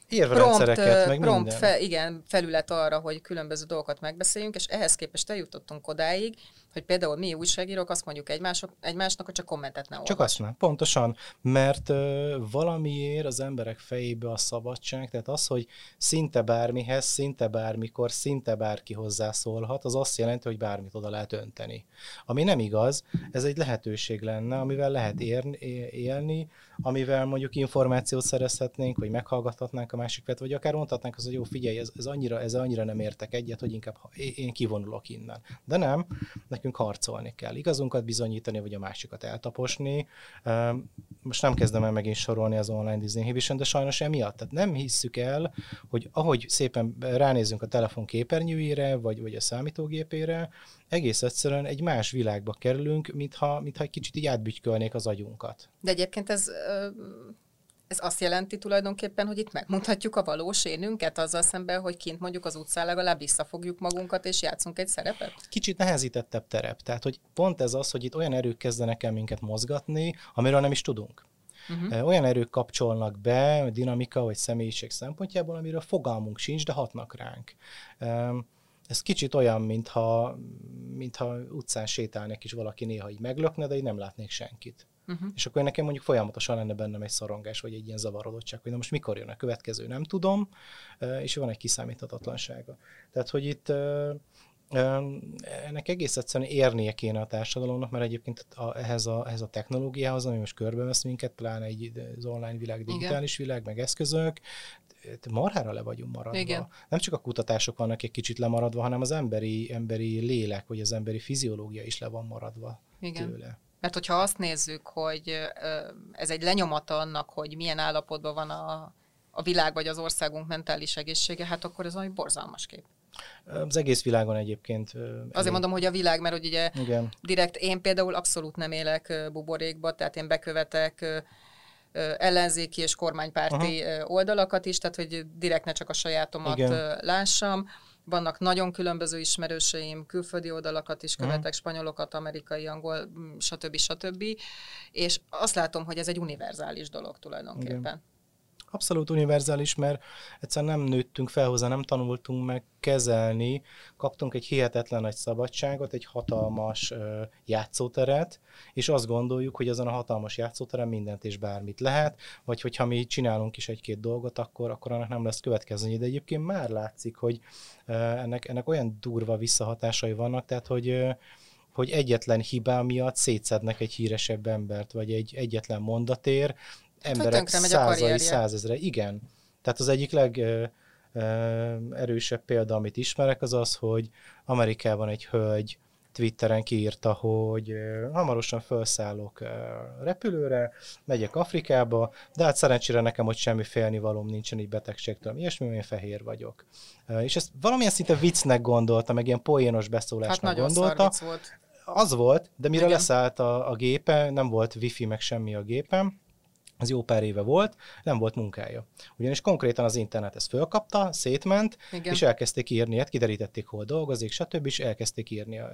érvrendszereket, meg prompt minden. Fe, igen, felület arra, hogy különböző dolgokat megbeszéljünk, és ehhez képest eljutottunk odáig, hogy például mi újságírók azt mondjuk egymások, egymásnak, hogy csak kommentet ne Csak azt nem, pontosan, mert ö, valamiért az emberek fejébe a szabadság, tehát az, hogy szinte bármihez, szinte bármikor, szinte bárki hozzászólhat, az azt jelenti, hogy bármit oda lehet önteni. Ami nem igaz, ez egy lehetőség lenne, amivel lehet érni, élni, amivel mondjuk információt szerezhetnénk, vagy meghallgathatnánk a másikat, vagy akár mondhatnánk az, hogy jó, figyelj, ez, ez, annyira, ez annyira nem értek egyet, hogy inkább én kivonulok innen. De nem, nekünk harcolni kell. Igazunkat bizonyítani, vagy a másikat eltaposni. Most nem kezdem el megint sorolni az online Disney Inhibition, de sajnos emiatt. Tehát nem hisszük el, hogy ahogy szépen ránézünk a telefon képernyőjére, vagy, vagy a számítógépére, egész egyszerűen egy más világba kerülünk, mintha, mintha egy kicsit így átbütykölnék az agyunkat. De egyébként ez ez azt jelenti tulajdonképpen, hogy itt megmutatjuk a valós énünket azzal szemben, hogy kint mondjuk az utcán legalább visszafogjuk magunkat, és játszunk egy szerepet? Kicsit nehezítettebb terep. Tehát, hogy pont ez az, hogy itt olyan erők kezdenek el minket mozgatni, amiről nem is tudunk. Uh-huh. Olyan erők kapcsolnak be, dinamika vagy személyiség szempontjából, amiről fogalmunk sincs, de hatnak ránk. Ez kicsit olyan, mintha, mintha utcán sétálnék is valaki néha így meglökne, de így nem látnék senkit. Uh-huh. És akkor nekem mondjuk folyamatosan lenne bennem egy szorongás, vagy egy ilyen zavarodottság, hogy na most mikor jön a következő, nem tudom, és van egy kiszámíthatatlansága. Tehát, hogy itt ennek egész egyszerűen érnie kéne a társadalomnak, mert egyébként a, ehhez, a, ehhez a technológiához, ami most körbevesz minket, pláne egy az online világ, digitális Igen. világ, meg eszközök, marhára le vagyunk maradva. Igen. Nem csak a kutatások vannak egy kicsit lemaradva, hanem az emberi, emberi lélek, vagy az emberi fiziológia is le van maradva Igen. tőle. Mert hogyha azt nézzük, hogy ez egy lenyomata annak, hogy milyen állapotban van a, a világ vagy az országunk mentális egészsége, hát akkor ez egy borzalmas kép. Az egész világon egyébként. Azért elég. mondom, hogy a világ, mert hogy ugye Igen. direkt én például abszolút nem élek buborékba, tehát én bekövetek ellenzéki és kormánypárti Aha. oldalakat is, tehát hogy direkt ne csak a sajátomat Igen. lássam vannak nagyon különböző ismerőseim, külföldi oldalakat is követek, uh-huh. spanyolokat, amerikai, angol, stb. stb. És azt látom, hogy ez egy univerzális dolog tulajdonképpen. Igen. Abszolút univerzális, mert egyszerűen nem nőttünk fel hozzá, nem tanultunk meg kezelni, kaptunk egy hihetetlen nagy szabadságot, egy hatalmas ö, játszóteret, és azt gondoljuk, hogy azon a hatalmas játszóteren mindent és bármit lehet, vagy hogyha mi csinálunk is egy-két dolgot, akkor, akkor annak nem lesz következménye. De egyébként már látszik, hogy ö, ennek, ennek olyan durva visszahatásai vannak, tehát hogy ö, hogy egyetlen hibá miatt szétszednek egy híresebb embert, vagy egy egyetlen mondatér, emberek százai, százezre. Igen. Tehát az egyik leg ö, ö, erősebb példa, amit ismerek, az az, hogy Amerikában egy hölgy Twitteren kiírta, hogy hamarosan felszállok repülőre, megyek Afrikába, de hát szerencsére nekem ott semmi félnivalom nincsen így betegségtől, ilyesmi, én fehér vagyok. És ezt valamilyen szinte viccnek gondolta, meg ilyen poénos beszólásnak hát gondolta. volt. Az volt, de mire Igen. leszállt a, a gépe, nem volt wifi, meg semmi a gépem, az jó pár éve volt, nem volt munkája. Ugyanis konkrétan az internet ezt fölkapta, szétment, Igen. és elkezdték írni, hát kiderítették, hol dolgozik, stb., és elkezdték írni, e,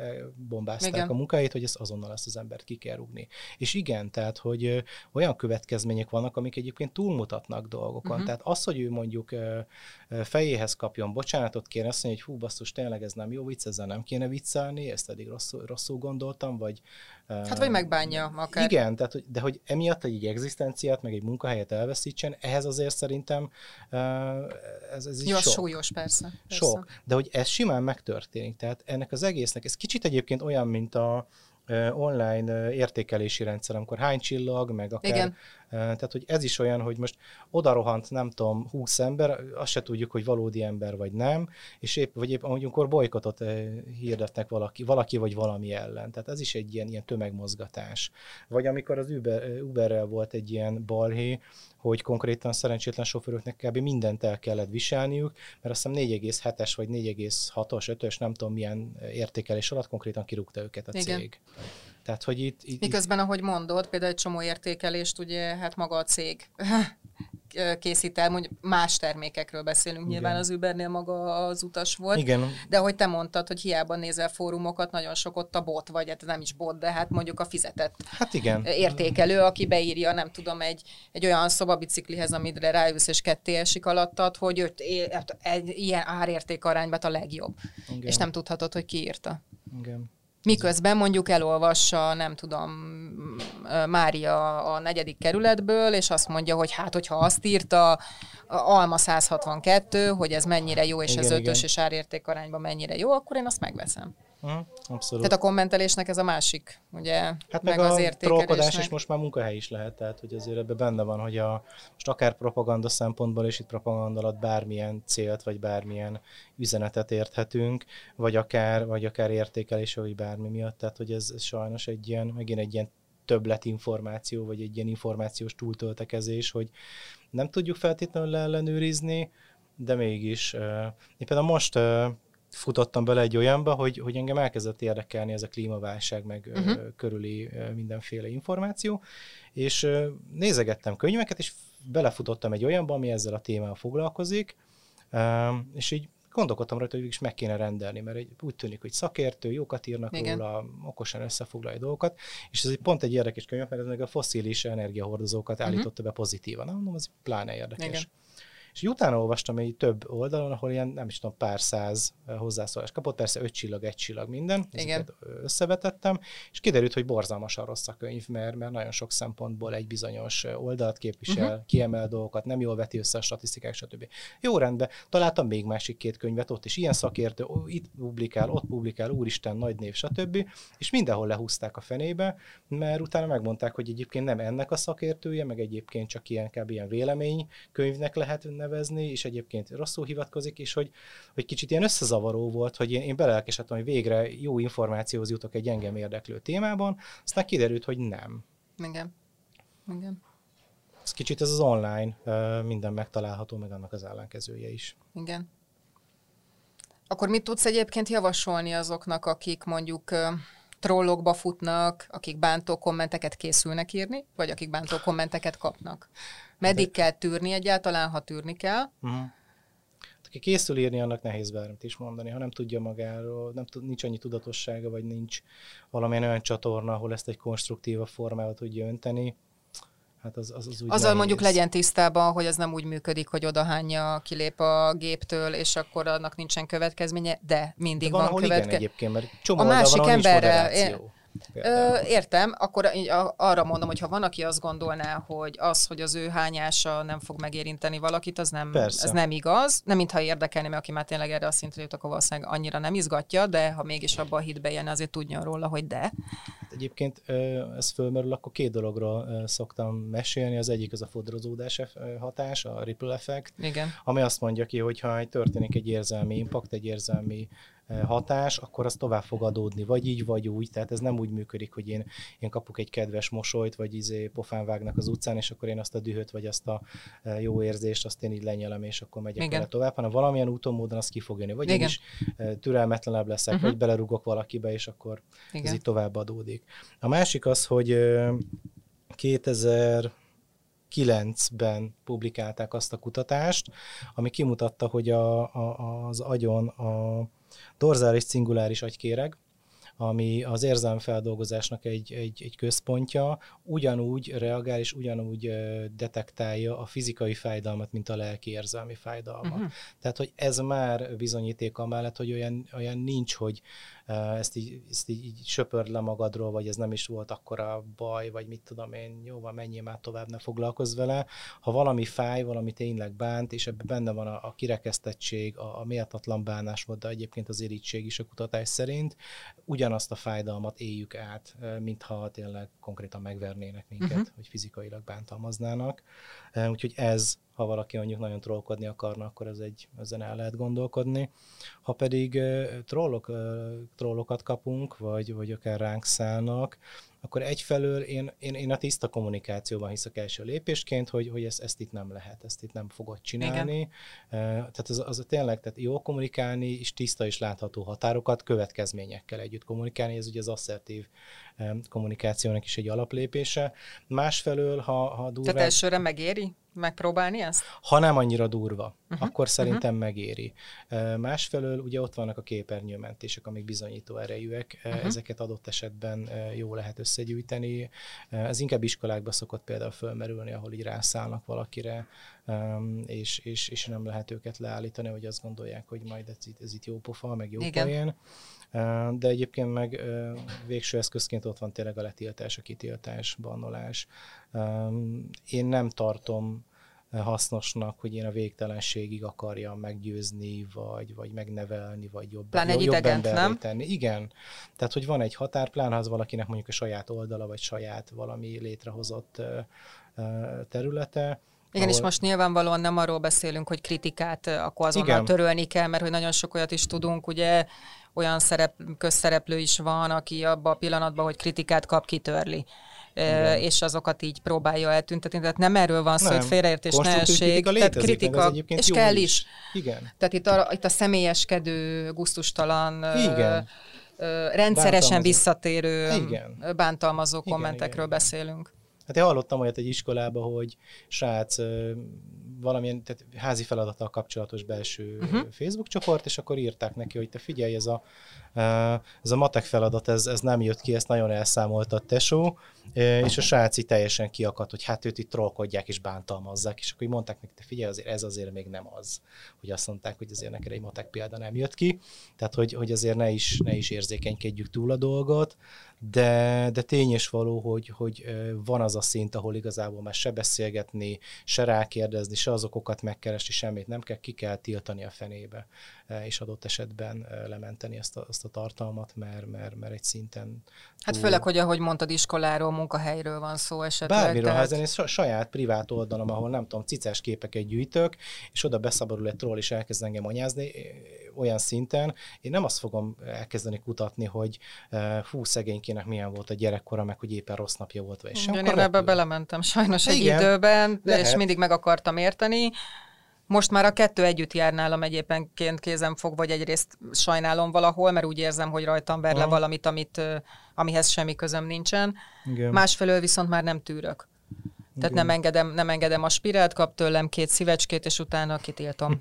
bombázták igen. a munkáit, hogy ezt azonnal ezt az embert ki kell rúgni. És igen, tehát, hogy olyan következmények vannak, amik egyébként túlmutatnak dolgokon. Uh-huh. Tehát az, hogy ő mondjuk fejéhez kapjon bocsánatot, kéne azt mondja, hogy hú, basszus, tényleg ez nem jó vicc, ezzel nem kéne viccelni, ezt eddig rosszul, rosszul gondoltam, vagy... Hát vagy megbánja akár. Igen, tehát, de hogy emiatt egy egzisztenciát, meg egy munkahelyet elveszítsen, ehhez azért szerintem ez, ez így jó, sok. súlyos, persze, persze. Sok, de hogy ez simán megtörténik, tehát ennek az egésznek, ez kicsit egyébként olyan, mint a, online értékelési rendszer, amikor hány csillag, meg akár... Igen. Tehát, hogy ez is olyan, hogy most odarohant, nem tudom, 20 ember, azt se tudjuk, hogy valódi ember vagy nem, és épp, vagy épp, amikor bolykotot hirdetnek valaki, valaki vagy valami ellen. Tehát ez is egy ilyen, ilyen tömegmozgatás. Vagy amikor az Uber, Uberrel volt egy ilyen balhé, hogy konkrétan szerencsétlen sofőröknek kb. mindent el kellett viselniük, mert azt hiszem 4,7-es vagy 4,6-os, 5-ös, nem tudom milyen értékelés alatt konkrétan kirúgta őket a Igen. cég. Tehát, hogy itt, itt, Miközben, ahogy mondod, például egy csomó értékelést ugye hát maga a cég készít el, mondjuk más termékekről beszélünk, Igen. nyilván az Ubernél maga az utas volt, Igen. de ahogy te mondtad, hogy hiába nézel fórumokat, nagyon sok ott a bot, vagy hát nem is bot, de hát mondjuk a fizetett hát igen. értékelő, aki beírja, nem tudom, egy, egy olyan szobabiciklihez, amire ráülsz és ketté esik alattad, hogy öt, hát egy ilyen árérték arányban a legjobb. Igen. És nem tudhatod, hogy ki írta. Igen. Miközben mondjuk elolvassa, nem tudom, Mária a negyedik kerületből, és azt mondja, hogy hát, hogyha azt írta Alma 162, hogy ez mennyire jó, és igen, ez ötös és árérték arányban mennyire jó, akkor én azt megveszem. Uh-huh, abszolút. Tehát a kommentelésnek ez a másik, ugye, hát meg, meg az értékelésnek. is most már munkahely is lehet, tehát hogy azért ebben benne van, hogy a, most akár propaganda szempontból, és itt propaganda alatt bármilyen célt, vagy bármilyen üzenetet érthetünk, vagy akár, vagy akár értékelés, vagy bármi miatt, tehát hogy ez, ez sajnos egy ilyen, megint egy ilyen többlet információ, vagy egy ilyen információs túltöltekezés, hogy nem tudjuk feltétlenül leellenőrizni, de mégis. Én például most futottam bele egy olyanba, hogy, hogy engem elkezdett érdekelni ez a klímaválság, meg uh-huh. körüli mindenféle információ, és nézegettem könyveket, és belefutottam egy olyanba, ami ezzel a témával foglalkozik, és így gondolkodtam rajta, hogy is meg kéne rendelni, mert egy, úgy tűnik, hogy szakértő, jókat írnak Igen. róla, okosan összefoglalja dolgokat, és ez egy pont egy érdekes könyv, mert ez meg a foszilis energiahordozókat uh-huh. állította be pozitívan. Mondom, az pláne érdekes. Igen. És utána olvastam egy több oldalon, ahol ilyen, nem is tudom, pár száz hozzászólás kapott, persze öt csillag, egy csillag minden, ezeket összevetettem, és kiderült, hogy borzalmasan rossz a könyv, mert, mert nagyon sok szempontból egy bizonyos oldalt képvisel, uh-huh. kiemel dolgokat, nem jól veti össze a statisztikák, stb. Jó rendben, találtam még másik két könyvet, ott is ilyen szakértő, itt publikál, ott publikál, úristen, nagy név, stb. És mindenhol lehúzták a fenébe, mert utána megmondták, hogy egyébként nem ennek a szakértője, meg egyébként csak ilyen, kb. ilyen vélemény könyvnek lehet nevezni, és egyébként rosszul hivatkozik, és hogy, hogy kicsit ilyen összezavaró volt, hogy én, én belelkesedtem, hogy végre jó információhoz jutok egy engem érdeklő témában, aztán kiderült, hogy nem. Igen. Igen. Ez kicsit ez az online, minden megtalálható, meg annak az ellenkezője is. Igen. Akkor mit tudsz egyébként javasolni azoknak, akik mondjuk trollokba futnak, akik bántó kommenteket készülnek írni, vagy akik bántó kommenteket kapnak? Meddig kell tűrni egyáltalán, ha tűrni kell? Uh-huh. Aki készül írni, annak nehéz bármit is mondani. Ha nem tudja magáról, nem tud, nincs annyi tudatossága, vagy nincs valamilyen olyan csatorna, ahol ezt egy konstruktív formával tudja önteni, hát az, az, az úgy Azzal mondjuk legyen tisztában, hogy ez nem úgy működik, hogy odahányja, kilép a géptől, és akkor annak nincsen következménye, de mindig de van, van következménye. egyébként, mert csomó a másik van, emberrel, Ö, értem, akkor arra mondom, hogy ha van, aki azt gondolná, hogy az, hogy az ő hányása nem fog megérinteni valakit, az nem, ez nem igaz. Nem mintha érdekelni, mert aki már tényleg erre a szintre jut, akkor valószínűleg annyira nem izgatja, de ha mégis abba a hitbe jön, azért tudjon róla, hogy de. Egyébként ez fölmerül, akkor két dologról szoktam mesélni. Az egyik az a fodrozódás hatás, a ripple effect, Igen. ami azt mondja ki, hogy ha történik egy érzelmi impact, egy érzelmi hatás, akkor az tovább fog adódni, vagy így, vagy úgy. Tehát ez nem úgy működik, hogy én, én kapok egy kedves mosolyt, vagy izé pofán vágnak az utcán, és akkor én azt a dühöt, vagy azt a jó érzést, azt én így lenyelem, és akkor megyek Igen. vele tovább, hanem valamilyen úton, módon az ki fog jönni. Vagy Igen. én is türelmetlenebb leszek, uh-huh. vagy belerugok valakibe, és akkor Igen. ez így tovább adódik. A másik az, hogy 2000 2009-ben publikálták azt a kutatást, ami kimutatta, hogy a, a, az agyon a dorzális cinguláris agykéreg, ami az érzelmfeldolgozásnak egy, egy, egy központja, ugyanúgy reagál és ugyanúgy detektálja a fizikai fájdalmat, mint a lelki érzelmi fájdalmat. Uh-huh. Tehát, hogy ez már bizonyíték amellett, hogy olyan, olyan nincs, hogy ezt így, ezt így, így söpörd le magadról, vagy ez nem is volt akkora baj, vagy mit tudom én, jó van, menjél már tovább, ne foglalkozz vele. Ha valami fáj, valami tényleg bánt, és ebben benne van a, a kirekesztettség, a, a méltatlan bánásmód, de egyébként az irítség is a kutatás szerint, ugyanazt a fájdalmat éljük át, mintha tényleg konkrétan megvernének minket, uh-huh. hogy fizikailag bántalmaznának. Úgyhogy ez ha valaki mondjuk nagyon trollkodni akarna, akkor ez egy, ezen el lehet gondolkodni. Ha pedig trollok, trollokat kapunk, vagy, vagy akár ránk szállnak, akkor egyfelől én, én, én a tiszta kommunikációban hiszek első lépésként, hogy, hogy ezt, ezt itt nem lehet, ezt itt nem fogod csinálni. Igen. Tehát az, az tényleg, tehát jó kommunikálni, és tiszta és látható határokat következményekkel együtt kommunikálni, ez ugye az asszertív kommunikációnak is egy alaplépése. Másfelől, ha, ha durván... Tehát elsőre megéri? Megpróbálni ezt? Ha nem annyira durva, uh-huh. akkor szerintem uh-huh. megéri. Másfelől ugye ott vannak a képernyőmentések, amik bizonyító erejűek, uh-huh. ezeket adott esetben jó lehet összegyűjteni. Ez inkább iskolákban szokott például fölmerülni, ahol így rászállnak valakire, és, és, és nem lehet őket leállítani, hogy azt gondolják, hogy majd ez, ez itt jó pofa, meg jó Igen. poén. De egyébként meg végső eszközként ott van tényleg a letiltás, a kitiltás, bannolás. Én nem tartom hasznosnak, hogy én a végtelenségig akarjam meggyőzni, vagy, vagy megnevelni, vagy jobb, Plán egy jobb nem? tenni. Igen. Tehát, hogy van egy határ, plán, ha az valakinek mondjuk a saját oldala, vagy saját valami létrehozott területe, igen, ahol... és most nyilvánvalóan nem arról beszélünk, hogy kritikát akkor azonnal Igen. törölni kell, mert hogy nagyon sok olyat is tudunk, ugye olyan szerep, közszereplő is van, aki abban a pillanatban, hogy kritikát kap, kitörli. Igen. és azokat így próbálja eltüntetni. Tehát nem erről van szó, hogy félreértés ne essék. Tehát kritika, és kell is. is. Igen. Tehát itt a, itt a személyeskedő, guztustalan, Igen. rendszeresen bántalmazó. visszatérő, igen. bántalmazó igen, kommentekről igen, beszélünk. Hát én hallottam olyat egy iskolába, hogy srác valamilyen tehát házi feladattal kapcsolatos belső uh-huh. Facebook csoport, és akkor írták neki, hogy te figyelj, ez a, ez a matek feladat, ez, ez nem jött ki, ezt nagyon elszámolta a tesó, és a sráci teljesen kiakadt, hogy hát őt itt trollkodják és bántalmazzák, és akkor mondták neki, te figyelj, azért ez azért még nem az, hogy azt mondták, hogy azért neked egy matek példa nem jött ki, tehát hogy, hogy azért ne is, ne is érzékenykedjük túl a dolgot, de, de tény és való, hogy, hogy van az a szint, ahol igazából már se beszélgetni, se rákérdezni, se azokokat megkeresni, semmit nem kell, ki kell tiltani a fenébe, és adott esetben lementeni ezt a, ezt a tartalmat, mert, mert, mert egy szinten... Hát főleg, hogy ahogy mondtad, iskoláról, munkahelyről van szó esetleg. Bármiről, tehát... ezen saját privát oldalom, ahol nem tudom, cicás képeket gyűjtök, és oda beszabadul egy troll, és elkezd engem anyázni, olyan szinten, én nem azt fogom elkezdeni kutatni, hogy hú, szegénykének milyen volt a gyerekkora, meg hogy éppen rossz napja volt, vagy sem. én ebbe belementem sajnos egy Igen, időben, lehet. és mindig meg akartam érteni. Most már a kettő együtt jár nálam egyébként kézem fog, vagy egyrészt sajnálom valahol, mert úgy érzem, hogy rajtam ver le valamit, amit, amihez semmi közöm nincsen. Igen. Másfelől viszont már nem tűrök. Tehát nem engedem, nem engedem a spirált, kap tőlem két szívecskét, és utána kitiltom.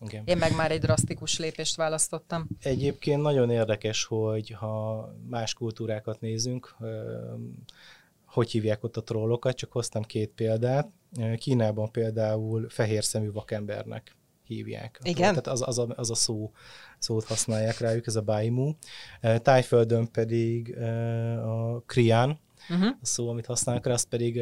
Igen. Én meg már egy drasztikus lépést választottam. Egyébként nagyon érdekes, hogy ha más kultúrákat nézünk, hogy hívják ott a trollokat, csak hoztam két példát. Kínában például fehér szemű vakembernek hívják. Igen? Tehát az, az, a, az a szó, szót használják rájuk, ez a Baimu. Tájföldön pedig a Krián, uh-huh. a szó, amit használnak, az pedig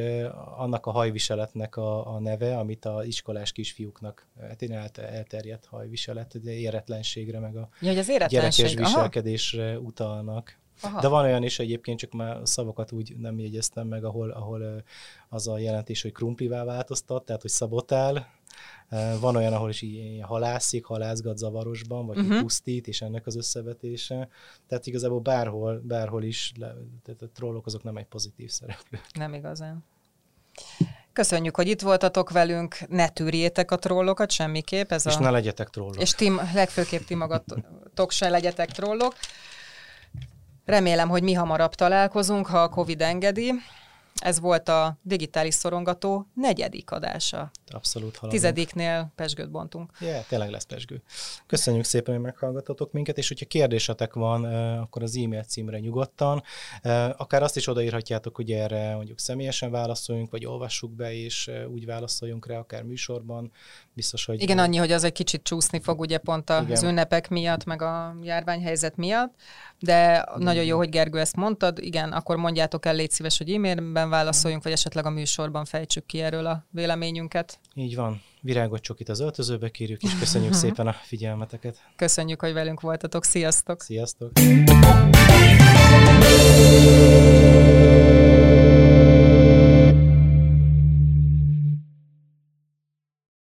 annak a hajviseletnek a, a neve, amit a iskolás kisfiúknak, hát én elterjedt hajviselet, ugye éretlenségre, meg a ja, az gyerekes viselkedésre Aha. utalnak. Aha. De van olyan is egyébként, csak már szavakat úgy nem jegyeztem meg, ahol, ahol az a jelentés, hogy krumplivá változtat, tehát hogy szabotál. Van olyan, ahol is így halászik, halászgat zavarosban, vagy uh-huh. pusztít, és ennek az összevetése. Tehát igazából bárhol, bárhol is, tehát a trollok azok nem egy pozitív szereplő. Nem igazán. Köszönjük, hogy itt voltatok velünk, ne tűrjétek a trollokat semmiképp. Ez és a... ne legyetek trollok. És ti, legfőképp ti magatok se legyetek trollok. Remélem, hogy mi hamarabb találkozunk, ha a Covid engedi. Ez volt a digitális szorongató negyedik adása. Abszolút haladunk. Tizediknél pesgőt bontunk. Yeah, tényleg lesz pesgő. Köszönjük szépen, hogy meghallgatotok minket, és hogyha kérdésetek van, akkor az e-mail címre nyugodtan. Akár azt is odaírhatjátok, hogy erre mondjuk személyesen válaszoljunk, vagy olvassuk be, és úgy válaszoljunk rá, akár műsorban. Biztos, hogy... Igen, annyi, hogy az egy kicsit csúszni fog ugye pont az Igen. ünnepek miatt, meg a járványhelyzet miatt, de nagyon jó, hogy Gergő ezt mondtad. Igen, akkor mondjátok el, légy szíves, hogy e-mailben válaszoljunk, vagy esetleg a műsorban fejtsük ki erről a véleményünket. Így van. Virágot csokit az öltözőbe kérjük, és köszönjük szépen a figyelmeteket. Köszönjük, hogy velünk voltatok. Sziasztok! Sziasztok!